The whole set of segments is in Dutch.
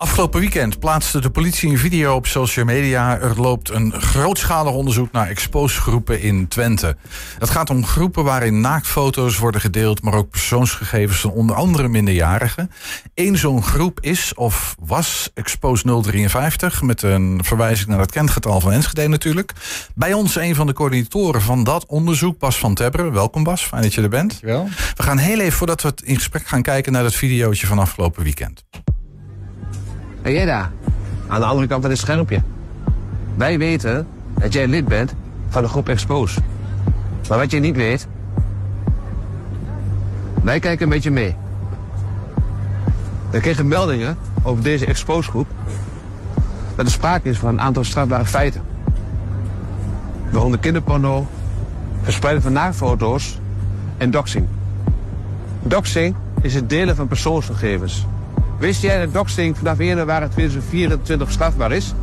Afgelopen weekend plaatste de politie een video op social media. Er loopt een grootschalig onderzoek naar exposgroepen in Twente. Het gaat om groepen waarin naaktfoto's worden gedeeld, maar ook persoonsgegevens van onder andere minderjarigen. Eén zo'n groep is of was Expose 053, met een verwijzing naar het kentgetal van Enschede natuurlijk. Bij ons een van de coördinatoren van dat onderzoek, Bas van Tebberen. Welkom Bas, fijn dat je er bent. Dankjewel. We gaan heel even voordat we het in gesprek gaan kijken naar dat videootje van afgelopen weekend. En jij daar, aan de andere kant van het schermpje. Wij weten dat jij lid bent van de groep Expose. Maar wat je niet weet, wij kijken een beetje mee. We kregen meldingen over deze Expose groep dat er sprake is van een aantal strafbare feiten. Waaronder kinderporno, verspreiden van naaktfoto's en doxing. Doxing is het delen van persoonsgegevens. Wist jij dat doxing vanaf 1 januari 2024 strafbaar is?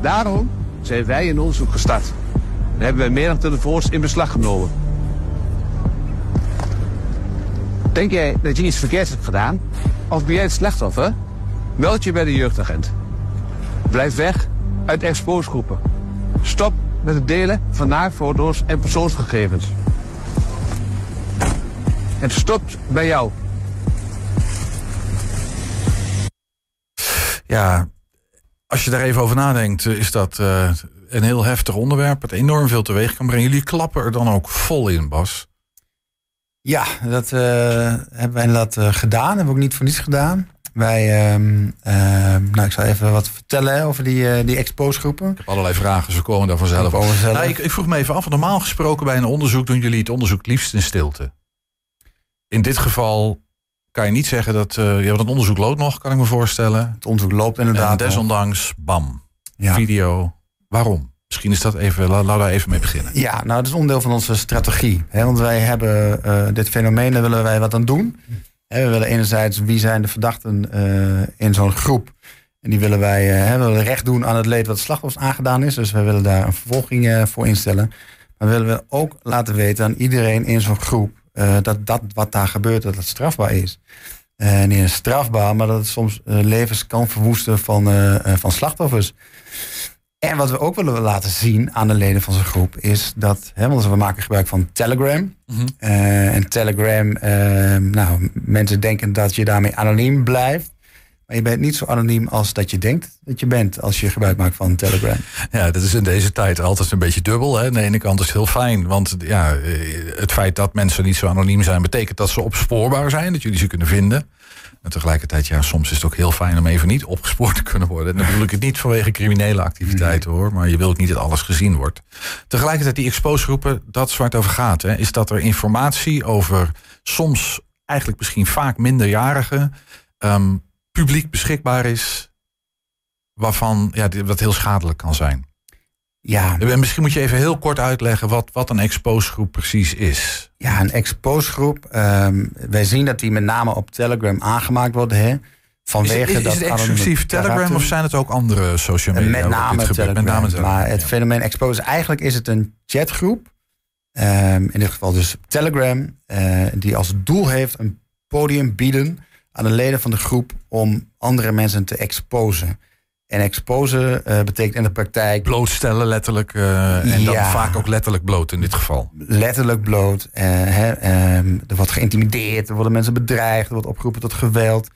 Daarom zijn wij een onderzoek gestart. En hebben wij meer dan telefoons in beslag genomen. Denk jij dat je iets verkeerds hebt gedaan? Of ben jij het slachtoffer? Meld je bij de jeugdagent. Blijf weg uit exposegroepen. Stop met het delen van naaktfoto's en persoonsgegevens. Het stopt bij jou. Ja, als je daar even over nadenkt, is dat uh, een heel heftig onderwerp. Het enorm veel teweeg kan brengen. Jullie klappen er dan ook vol in, Bas. Ja, dat uh, hebben wij inderdaad uh, gedaan. Hebben we ook niet voor niets gedaan. Wij, uh, nou, ik zal even wat vertellen over die, die exposgroepen. Ik heb allerlei vragen, ze komen daar vanzelf over. Nou, ik, ik, vroeg me even af, normaal gesproken bij een onderzoek doen jullie het onderzoek liefst in stilte. In dit geval kan je niet zeggen dat. Uh, ja, want het onderzoek loopt nog, kan ik me voorstellen. Het onderzoek loopt inderdaad. En desondanks, bam. Ja. Video. Waarom? Misschien is dat even, laten we daar even mee beginnen. Ja, nou, dat is onderdeel van onze strategie. Hè, want wij hebben uh, dit fenomeen, daar willen wij wat aan doen. Hè, we willen enerzijds, wie zijn de verdachten uh, in zo'n groep? En die willen wij hè, we willen recht doen aan het leed wat slachtoffers aangedaan is. Dus wij willen daar een vervolging voor instellen. Maar willen we ook laten weten aan iedereen in zo'n groep uh, dat, dat wat daar gebeurt, dat het strafbaar is. Uh, niet eens strafbaar, maar dat het soms uh, levens kan verwoesten van, van slachtoffers. En wat we ook willen laten zien aan de leden van zo'n groep is dat, hè, want we maken gebruik van Telegram. Mm -hmm. en Telegram, nou, mensen denken dat je daarmee anoniem blijft. Maar je bent niet zo anoniem als dat je denkt dat je bent als je gebruik maakt van Telegram. Ja, dat is in deze tijd altijd een beetje dubbel. Hè? Aan de ene kant is het heel fijn, want ja, het feit dat mensen niet zo anoniem zijn, betekent dat ze opspoorbaar zijn, dat jullie ze kunnen vinden. En tegelijkertijd, ja, soms is het ook heel fijn om even niet opgespoord te kunnen worden. En dan ik het niet vanwege criminele activiteiten hoor, maar je wilt niet dat alles gezien wordt. Tegelijkertijd, die exposegroepen, dat is waar het over gaat. Hè, is dat er informatie over soms eigenlijk misschien vaak minderjarigen. Um, publiek beschikbaar is, waarvan ja, wat heel schadelijk kan zijn. Ja. En misschien moet je even heel kort uitleggen wat, wat een exposegroep precies is. Ja, een exposegroep. Um, wij zien dat die met name op Telegram aangemaakt worden. Hè? Vanwege is, is, is dat het exclusief Telegram karakter. of zijn het ook andere social media? Met name, Telegram, met name Telegram. Maar het ja. fenomeen expose, eigenlijk is het een chatgroep. Um, in dit geval dus Telegram. Uh, die als doel heeft een podium bieden aan de leden van de groep om andere mensen te exposen. En exposen uh, betekent in de praktijk. Blootstellen, letterlijk. Uh, en ja, dan vaak ook letterlijk bloot in dit geval. Letterlijk bloot. Uh, hè, um, er wordt geïntimideerd, er worden mensen bedreigd, er wordt opgeroepen tot geweld.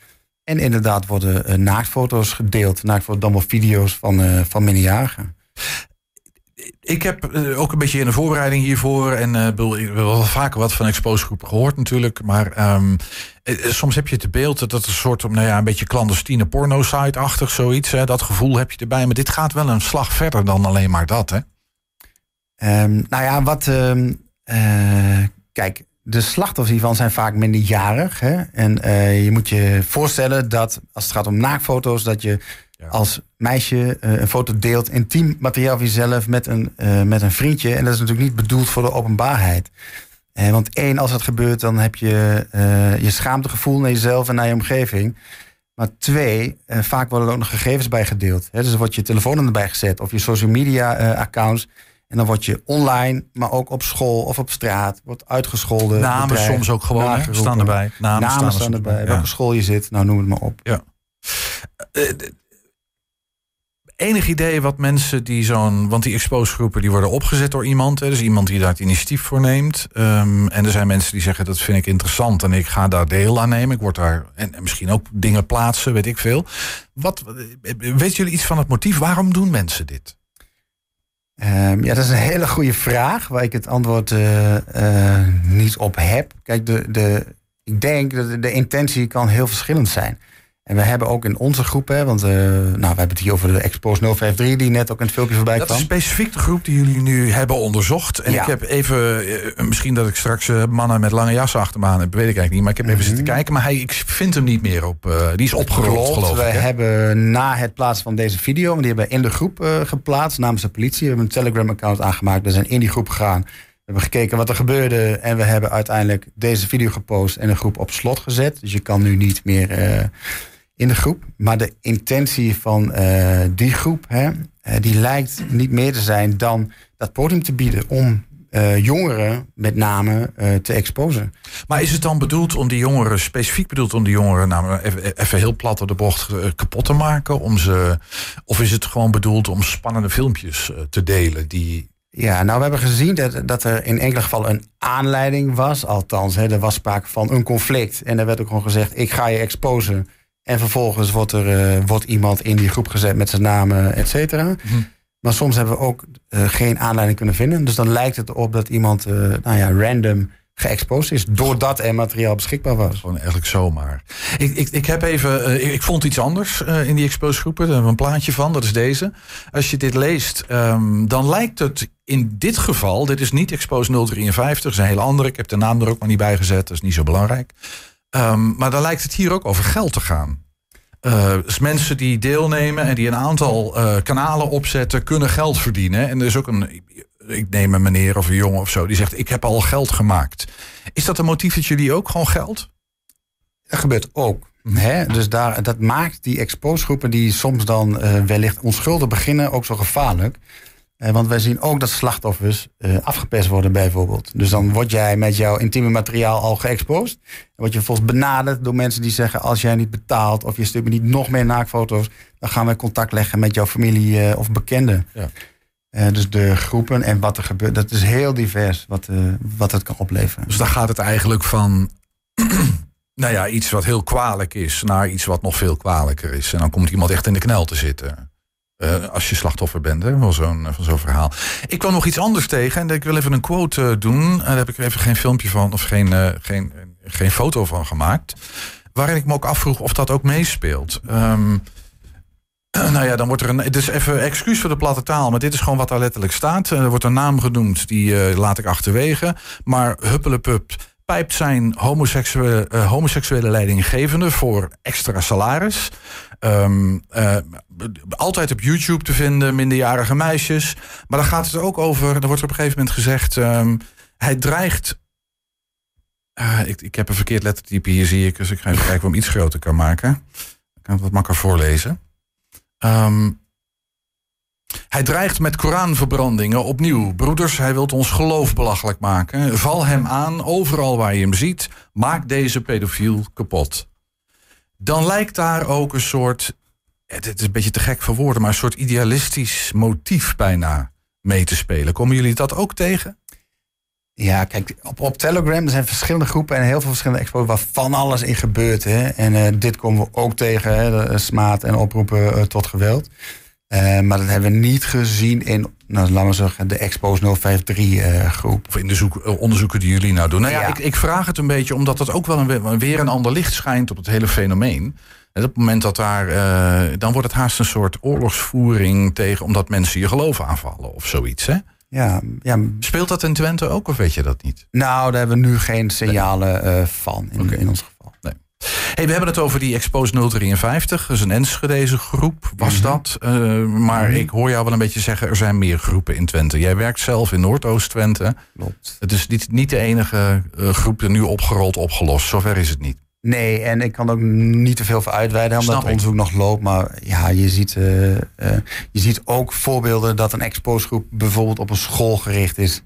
En inderdaad worden naaktfoto's gedeeld, naaktfoto's, dan wel video's van, van minderjarigen ik heb ook een beetje in de voorbereiding hiervoor. En uh, ik heb wel vaker wat van exposegroepen gehoord natuurlijk. Maar um, soms heb je het beeld dat het een soort nou ja, een beetje clandestine porno-site-achtig zoiets. Hè, dat gevoel heb je erbij. Maar dit gaat wel een slag verder dan alleen maar dat, hè? Um, nou ja, wat. Uh, kijk, de slachtoffers hiervan zijn vaak minderjarig. Hè? En je moet je voorstellen dat als het gaat om naakfoto's, dat je ja. als meisje uh, een foto deelt, intiem materiaal van jezelf met een, uh, met een vriendje. En dat is natuurlijk niet bedoeld voor de openbaarheid. Uh, want één, als het gebeurt, dan heb je je schaamtegevoel naar jezelf en naar je omgeving. Maar twee, vaak worden er ook nog gegevens bij gedeeld. Dus er wordt je telefoonnummer erbij gezet of je social media accounts. En dan word je online, maar ook op school of op straat, wordt uitgescholden. Namen soms ook gewoon, staan erbij. Namen, Namen staan, staan erbij. Ja. Welke school je zit, nou noem het maar op. Ja. Eh, enig idee wat mensen die zo'n. Want die expose groepen die worden opgezet door iemand. Hè, dus iemand die daar het initiatief voor neemt. Ehm, en er zijn mensen die zeggen dat vind ik interessant en ik ga daar deel aan nemen. Ik word daar. En, en misschien ook dingen plaatsen, weet ik veel. Wat, weet jullie iets van het motief? Waarom doen mensen dit? Ehm, ja, dat is een hele goede vraag waar ik het antwoord uh, uh, niet op heb. Kijk, de, de, ik denk dat de intentie kan heel verschillend zijn. En we hebben ook in onze groep, hè, want uh, nou, we hebben het hier over de Expose 053, die net ook in het filmpje voorbij dat kwam. Dat is specifiek de groep die jullie nu hebben onderzocht. En Ja. ik heb even, eh, misschien dat ik straks eh, mannen met lange jassen achter me aan heb, weet ik eigenlijk niet. Maar ik heb even Mhm. zitten kijken, maar hij, ik vind hem niet meer op. eh, die is opgerold, geloof we ik. hè? hebben na het plaatsen van deze video, want die hebben we in de groep eh, geplaatst namens de politie. We hebben een Telegram-account aangemaakt. We zijn in die groep gegaan. We hebben gekeken wat er gebeurde. En we hebben uiteindelijk deze video gepost en de groep op slot gezet. Dus je kan nu niet meer eh, in de groep. Maar de intentie van eh, die groep, hè, eh, die lijkt niet meer te zijn dan dat podium te bieden om eh, jongeren met name te exposen. Maar is het dan bedoeld om die jongeren, specifiek bedoeld om die jongeren, nou, even, even heel plat op de bocht kapot te maken? Om ze, of is het gewoon bedoeld om spannende filmpjes te delen die. Ja, nou we hebben gezien dat, dat er in enkele gevallen een aanleiding was. Althans, hè, er was sprake van een conflict. En er werd ook gewoon gezegd, ik ga je exposen. En vervolgens wordt er eh, wordt iemand in die groep gezet met zijn naam, et cetera. Mhm. Maar soms hebben we ook eh, geen aanleiding kunnen vinden. Dus dan lijkt het erop dat iemand eh, nou ja, random geëxposed is. Doordat er materiaal beschikbaar was. Gewoon eigenlijk zomaar. Ik, ik, ik heb even. ik, ik vond iets anders in die expose groepen. Daar hebben we een plaatje van. Dat is deze. Als je dit leest, ehm, dan lijkt het in dit geval. Dit is niet expose 053. Dat is een hele andere. Ik heb de naam er ook maar niet bij gezet. Dat is niet zo belangrijk. Ehm, maar dan lijkt het hier ook over geld te gaan. Eh, dus mensen die deelnemen en die een aantal eh, kanalen opzetten, kunnen geld verdienen. En er is ook een, ik neem een meneer of een jongen of zo, die zegt: Ik heb al geld gemaakt. Is dat een motief dat jullie ook gewoon geld? Dat gebeurt ook. Dus daar, dat maakt die exposegroepen die soms dan eh, wellicht onschuldig beginnen ook zo gevaarlijk. Eh, want wij zien ook dat slachtoffers eh, afgepest worden bijvoorbeeld. Dus dan word jij met jouw intieme materiaal al geëxposed. Dan word je vervolgens benaderd door mensen die zeggen... als jij niet betaalt of je stuurt me niet nog meer naaktfoto's... dan gaan we contact leggen met jouw familie eh, of bekenden. Ja. Dus de groepen en wat er gebeurt, dat is heel divers wat, wat het kan opleveren. Dus dan gaat het eigenlijk van. nou ja, iets wat heel kwalijk is, naar iets wat nog veel kwalijker is. En dan komt iemand echt in de knel te zitten. Eh, als je slachtoffer bent hè, van zo'n van zo'n verhaal. Ik kwam nog iets anders tegen en ik wil even een quote eh, doen. En daar heb ik even geen filmpje van of geen, eh, geen, geen foto van gemaakt. Waarin ik me ook afvroeg of dat ook meespeelt. Ehm, nou ja, dan wordt er een. Het is even excuus voor de platte taal, maar dit is gewoon wat daar letterlijk staat. Er wordt een naam genoemd, die eh, laat ik achterwege. Maar Huppelepup pijpt zijn homoseksuele, eh, homoseksuele leidinggevende voor extra salaris. Ehm, eh, altijd op YouTube te vinden, minderjarige meisjes. Maar dan gaat het ook over, er wordt op een gegeven moment gezegd, ehm, hij dreigt. eh, ik, ik heb een verkeerd lettertype hier, zie ik. Dus ik ga even kijken of ik hem iets groter kan maken. Ik kan het wat makkelijker voorlezen. Ehm, hij dreigt met Koranverbrandingen opnieuw. Broeders, hij wil ons geloof belachelijk maken. Val hem aan, overal waar je hem ziet. Maak deze pedofiel kapot. Dan lijkt daar ook een soort... Het is een beetje te gek voor woorden... maar een soort idealistisch motief bijna mee te spelen. Komen jullie dat ook tegen? Ja, kijk, op, op Telegram er zijn verschillende groepen en heel veel verschillende expos waar van alles in gebeurt. Hè. En eh, dit komen we ook tegen, hè, smaad en oproepen eh, tot geweld. Eh, maar dat hebben we niet gezien in, nou, laten we zeggen, de Expos 053 eh, groep. Of in de zoek, eh, onderzoeken die jullie nou doen. Nou ja, Ja. Ik, ik vraag het een beetje omdat dat ook wel een, weer een ander licht schijnt op het hele fenomeen. En op het moment dat daar, dan wordt het haast een soort oorlogsvoering tegen, omdat mensen je geloof aanvallen of zoiets. Hè? Ja, ja, Speelt dat in Twente ook of weet je dat niet? nou, daar hebben we nu geen signalen van in, in ons geval. Hey, we hebben het over die Expose 053. Dat is een Enschedeze groep, was Mhm. dat. Eh, maar ik hoor jou wel een beetje zeggen, er zijn meer groepen in Twente. Jij werkt zelf in Noordoost-Twente. Klopt. Het is niet, niet de enige eh, groep die nu opgerold, opgelost. Zover is het niet. Nee, en ik kan ook niet te veel voor uitweiden, omdat Snap het ik. onderzoek nog loopt. Maar ja, je ziet, eh, je ziet ook voorbeelden dat een exposgroep bijvoorbeeld op een school gericht is.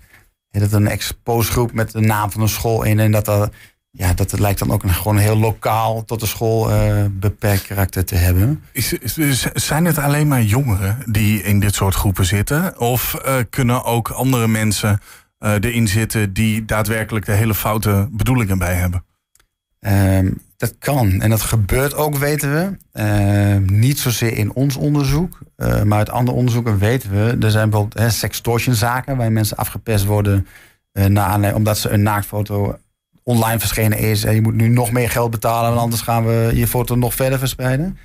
Dat een exposgroep met de naam van een school in en dat er ja, dat het lijkt dan ook een, gewoon heel lokaal tot de school uh, beperkt karakter te hebben. Is, is, zijn het alleen maar jongeren die in dit soort groepen zitten? Of uh, kunnen ook andere mensen uh, erin zitten die daadwerkelijk de hele foute bedoelingen bij hebben? Um, dat kan en dat gebeurt ook, weten we. Uh, niet zozeer in ons onderzoek, maar uit andere onderzoeken weten we. Er zijn bijvoorbeeld sextortionzaken waar mensen afgepest worden uh, naar, omdat ze een naaktfoto online verschenen is. En je moet nu nog meer geld betalen, want anders gaan we je foto nog verder verspreiden.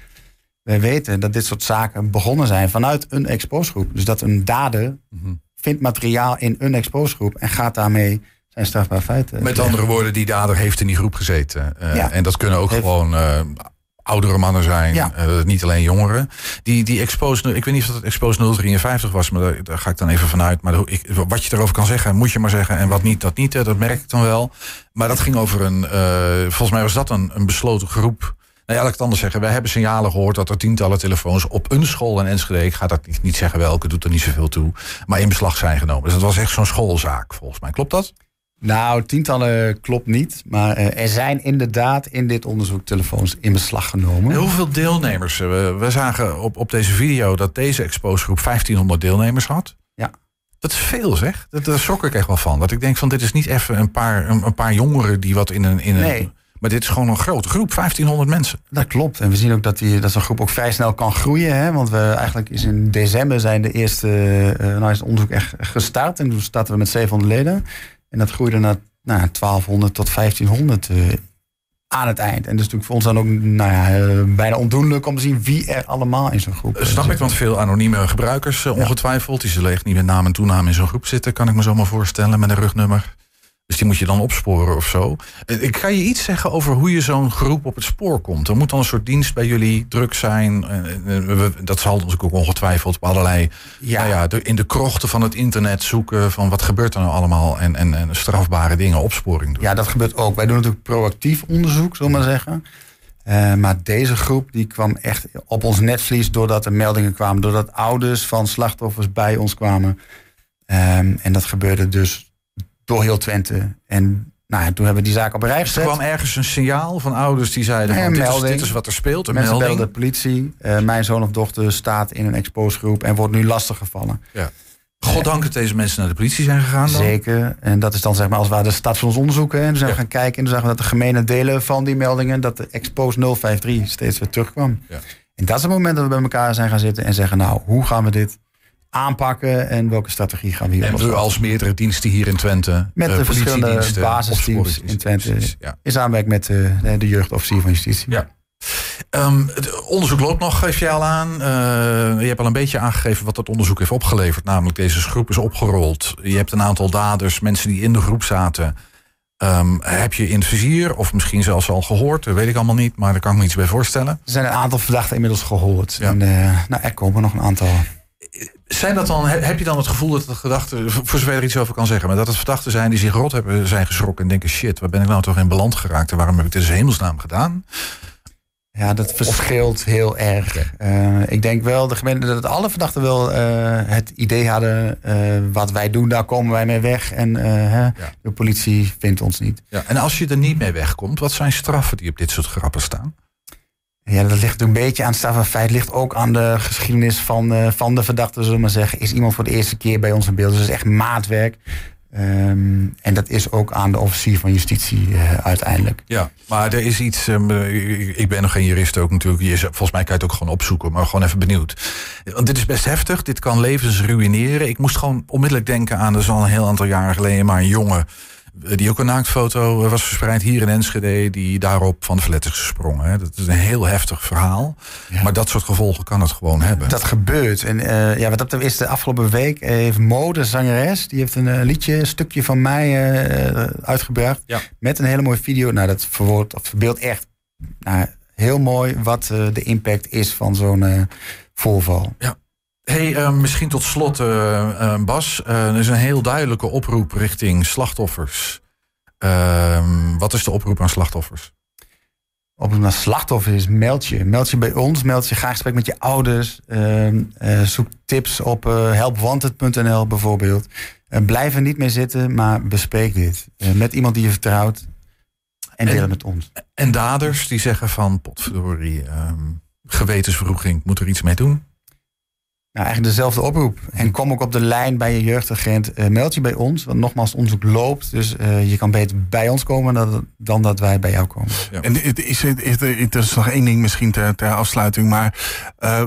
Wij weten dat dit soort zaken begonnen zijn vanuit een exposgroep. Dus dat een dader mm -hmm. vindt materiaal in een exposgroep en gaat daarmee zijn strafbaar feiten. Met andere woorden, die dader heeft in die groep gezeten. Uh, ja. En dat kunnen ook heeft... gewoon uh, oudere mannen zijn, ja. uh, niet alleen jongeren. Die, die Expose, ik weet niet of dat Expose 053 was, maar daar, daar, ga ik dan even vanuit. Maar ik, wat je erover kan zeggen, moet je maar zeggen. En wat niet, dat niet, dat merk ik dan wel. Maar dat ging over een, volgens mij was dat een, een besloten groep. Nou ja, laat ik het anders zeggen. Wij hebben signalen gehoord dat er tientallen telefoons op een school in Enschede, ik ga dat niet, niet zeggen welke, doet er niet zoveel toe, maar in beslag zijn genomen. Dus dat was echt zo'n schoolzaak, volgens mij. Klopt dat? Nou, tientallen klopt niet. Maar uh, er zijn inderdaad in dit onderzoek telefoons in beslag genomen. En hoeveel deelnemers? We, we zagen op, op deze video dat deze exposegroep 1500 deelnemers had. Ja. Dat is veel zeg. Dat, daar schrok ik echt wel van. Dat ik denk van dit is niet even een paar, een, een paar jongeren die wat in een... In een nee. Maar dit is gewoon een grote groep, 1500 mensen. Dat klopt. En we zien ook dat, die, dat zo'n groep ook vrij snel kan groeien. Hè? Want we eigenlijk is in december zijn de eerste uh, nou is het onderzoek echt gestart. En toen starten we met 700 leden. En dat groeide naar nou, 1200 tot 1500 uh, aan het eind. En dus natuurlijk voor ons dan ook nou ja, uh, bijna ondoenlijk om te zien wie er allemaal in zo'n groep uh, Snap ik, want veel anonieme gebruikers ongetwijfeld. Die zullen echt niet met naam en toename in zo'n groep zitten. Kan ik me zo maar voorstellen met een rugnummer. Dus die moet je dan opsporen of zo. Ik ga je iets zeggen over hoe je zo'n groep op het spoor komt. Er moet dan een soort dienst bij jullie druk zijn. Dat zal natuurlijk ook ongetwijfeld op allerlei... Ja. Nou ja, in de krochten van het internet zoeken... van wat gebeurt er nou allemaal... en, en, en strafbare dingen, opsporing doen. Ja, dat gebeurt ook. Wij doen natuurlijk proactief onderzoek, zullen we maar zeggen. Uh, maar deze groep die kwam echt op ons netvlies... doordat er meldingen kwamen... doordat ouders van slachtoffers bij ons kwamen. Um, en dat gebeurde dus door heel Twente. En nou, toen hebben we die zaak op een rij gezet. Er kwam ergens een signaal van ouders die zeiden: van, dit, is, dit, is, wat er speelt. Een Mensen melding. belden de politie. Uh, mijn zoon of dochter staat in een exposegroep en wordt nu lastiggevallen. Ja. Goddank dat deze mensen naar de politie zijn gegaan. Dan. Zeker. En dat is dan zeg maar als we de stad van ons onderzoeken. En toen zijn we ja. gaan kijken en toen zagen we dat de gemene delen van die meldingen, dat de Expose 053 steeds weer terugkwam. Ja. En dat is het moment dat we bij elkaar zijn gaan zitten en zeggen: Nou, hoe gaan we dit aanpakken en welke strategie gaan we hier En we als meerdere diensten hier in Twente. Met de uh, verschillende basisteams in Twente. Ja. In samenwerking met uh, de jeugdofficier van justitie. Ja. Um, het onderzoek loopt nog, geef je al aan. Uh, je hebt al een beetje aangegeven wat dat onderzoek heeft opgeleverd. Namelijk, deze groep is opgerold. Je hebt een aantal daders, mensen die in de groep zaten. Um, heb je in het vizier, of misschien zelfs al gehoord, dat weet ik allemaal niet, maar daar kan ik me iets bij voorstellen. Er zijn een aantal verdachten inmiddels gehoord. Ja. En, uh, nou, er komen nog een aantal zijn dat dan, heb je dan het gevoel dat de gedachten, voor zover er iets over kan zeggen, maar dat het verdachten zijn die zich rot hebben zijn geschrokken en denken: shit, waar ben ik nou toch in beland geraakt en waarom heb ik dit in hemelsnaam gedaan? Ja, dat verschilt heel erg. Uh, ik denk wel de gemeente, dat alle verdachten wel uh, het idee hadden: uh, wat wij doen, daar komen wij mee weg. En ja. de politie vindt ons niet. Ja, en als je er niet mee wegkomt, wat zijn straffen die op dit soort grappen staan? Ja, dat ligt een beetje aan het strafafeit. ligt ook aan de geschiedenis van, uh, van de verdachte, zullen we maar zeggen. Is iemand voor de eerste keer bij ons in beeld? Dus is echt maatwerk. Um, en dat is ook aan de officier van justitie uh, uiteindelijk. Ja, maar er is iets. Um, ik ben nog geen jurist ook natuurlijk. Je, volgens mij kan je het ook gewoon opzoeken, maar gewoon even benieuwd. Want dit is best heftig. Dit kan levens ruïneren. Ik moest gewoon onmiddellijk denken aan. Er is een heel aantal jaren geleden maar een jongen die ook een naaktfoto was verspreid hier in Enschede, die daarop van de flat is gesprongen. Hè. Dat is een heel heftig verhaal. Ja. Maar dat soort gevolgen kan het gewoon hebben. Dat gebeurt. En uh, ja, wat dat is de afgelopen week heeft Mode, zangeres, die heeft een uh, liedje, een stukje van mij uh, uitgebracht. Ja. Met een hele mooie video. Nou, dat verwoordt, of verbeeldt echt nou, heel mooi wat de impact is van zo'n voorval. Ja. Hey, uh, misschien tot slot, uh, uh, Bas. er is een heel duidelijke oproep richting slachtoffers. Ehm, wat is de oproep aan slachtoffers? Oproep naar slachtoffers is meld je. Meld je bij ons, meld je graag gesprek met je ouders. Ehm, zoek tips op helpwanted.nl bijvoorbeeld. blijf er niet mee zitten, maar bespreek dit. met iemand die je vertrouwt. En delen met ons. En daders die zeggen van potverdorie, ehm gewetensverroeging, moet er iets mee doen? Nou, eigenlijk dezelfde oproep. En kom ook op de lijn bij je jeugdagent. Eh, meld je bij ons. Want nogmaals, het onderzoek loopt. Dus eh, je kan beter bij ons komen dan, dan dat wij bij jou komen. Ja. En het is, het, het, het is nog één ding misschien ter, ter afsluiting. Maar eh,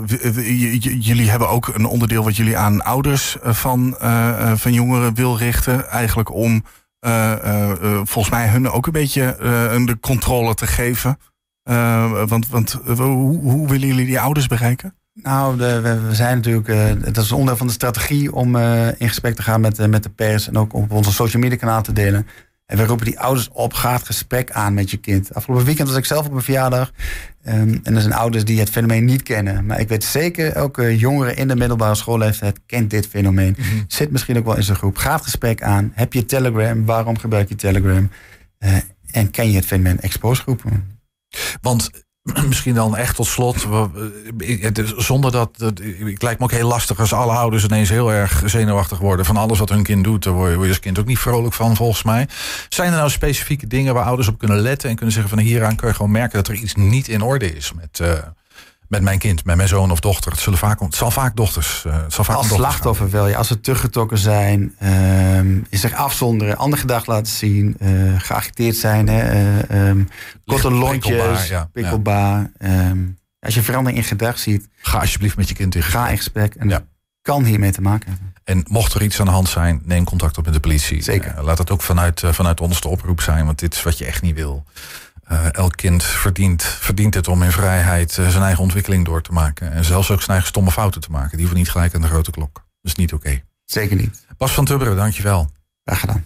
jullie hebben ook een onderdeel wat jullie aan ouders van, eh, eh, van jongeren wil richten. Eigenlijk om eh, eh, eh, volgens mij hun ook een beetje eh, de controle te geven. Want want hoe, hoe willen jullie die ouders bereiken? Nou, de, we, zijn natuurlijk, eh, dat is onderdeel van de strategie om eh, in gesprek te gaan met, eh, met de pers en ook op onze social media kanaal te delen. En we roepen die ouders op, ga het gesprek aan met je kind. Afgelopen weekend was ik zelf op een verjaardag. ehm, en er zijn ouders die het fenomeen niet kennen. Maar ik weet zeker, elke jongere in de middelbare schoolleeftijd kent dit fenomeen. Zit misschien ook wel in zijn groep. Ga het gesprek aan. Heb je Telegram? Waarom gebruik je Telegram? En ken je het fenomeen expose groepen? Want misschien dan echt tot slot, is- zonder dat, het lijkt me ook heel lastig als alle ouders ineens heel erg zenuwachtig worden van alles wat hun kind doet. Daar word je, word je als kind ook niet vrolijk van, volgens mij. Zijn er nou specifieke dingen waar ouders op kunnen letten en kunnen zeggen van hieraan kun je gewoon merken dat er iets niet in orde is met, eh, met mijn kind, met mijn zoon of dochter. Het, zullen vaak, het zal vaak dochters. eh, het zal vaak Als dochters slachtoffer wil je, als ze teruggetrokken zijn, ehm, je zich afzonderen, ander gedrag laten zien, eh, geagiteerd zijn, hè, eh, ehm, korte prikkelbaar, lontjes, ja, prikkelbaar. ehm, als je verandering in gedrag ziet. Ga alsjeblieft met je kind in ga in gesprek en Ja. kan hiermee te maken hebben. En mocht er iets aan de hand zijn, neem contact op met de politie. Zeker. Eh, laat het ook vanuit, eh, vanuit ons de oproep zijn, want dit is wat je echt niet wil. Eh, elk kind verdient, verdient het om in vrijheid eh, zijn eigen ontwikkeling door te maken. En zelfs ook zijn eigen stomme fouten te maken. Die hoeven niet gelijk aan de grote klok. Dat is niet oké. Zeker niet. Bas van Tubberen, dankjewel. Graag gedaan.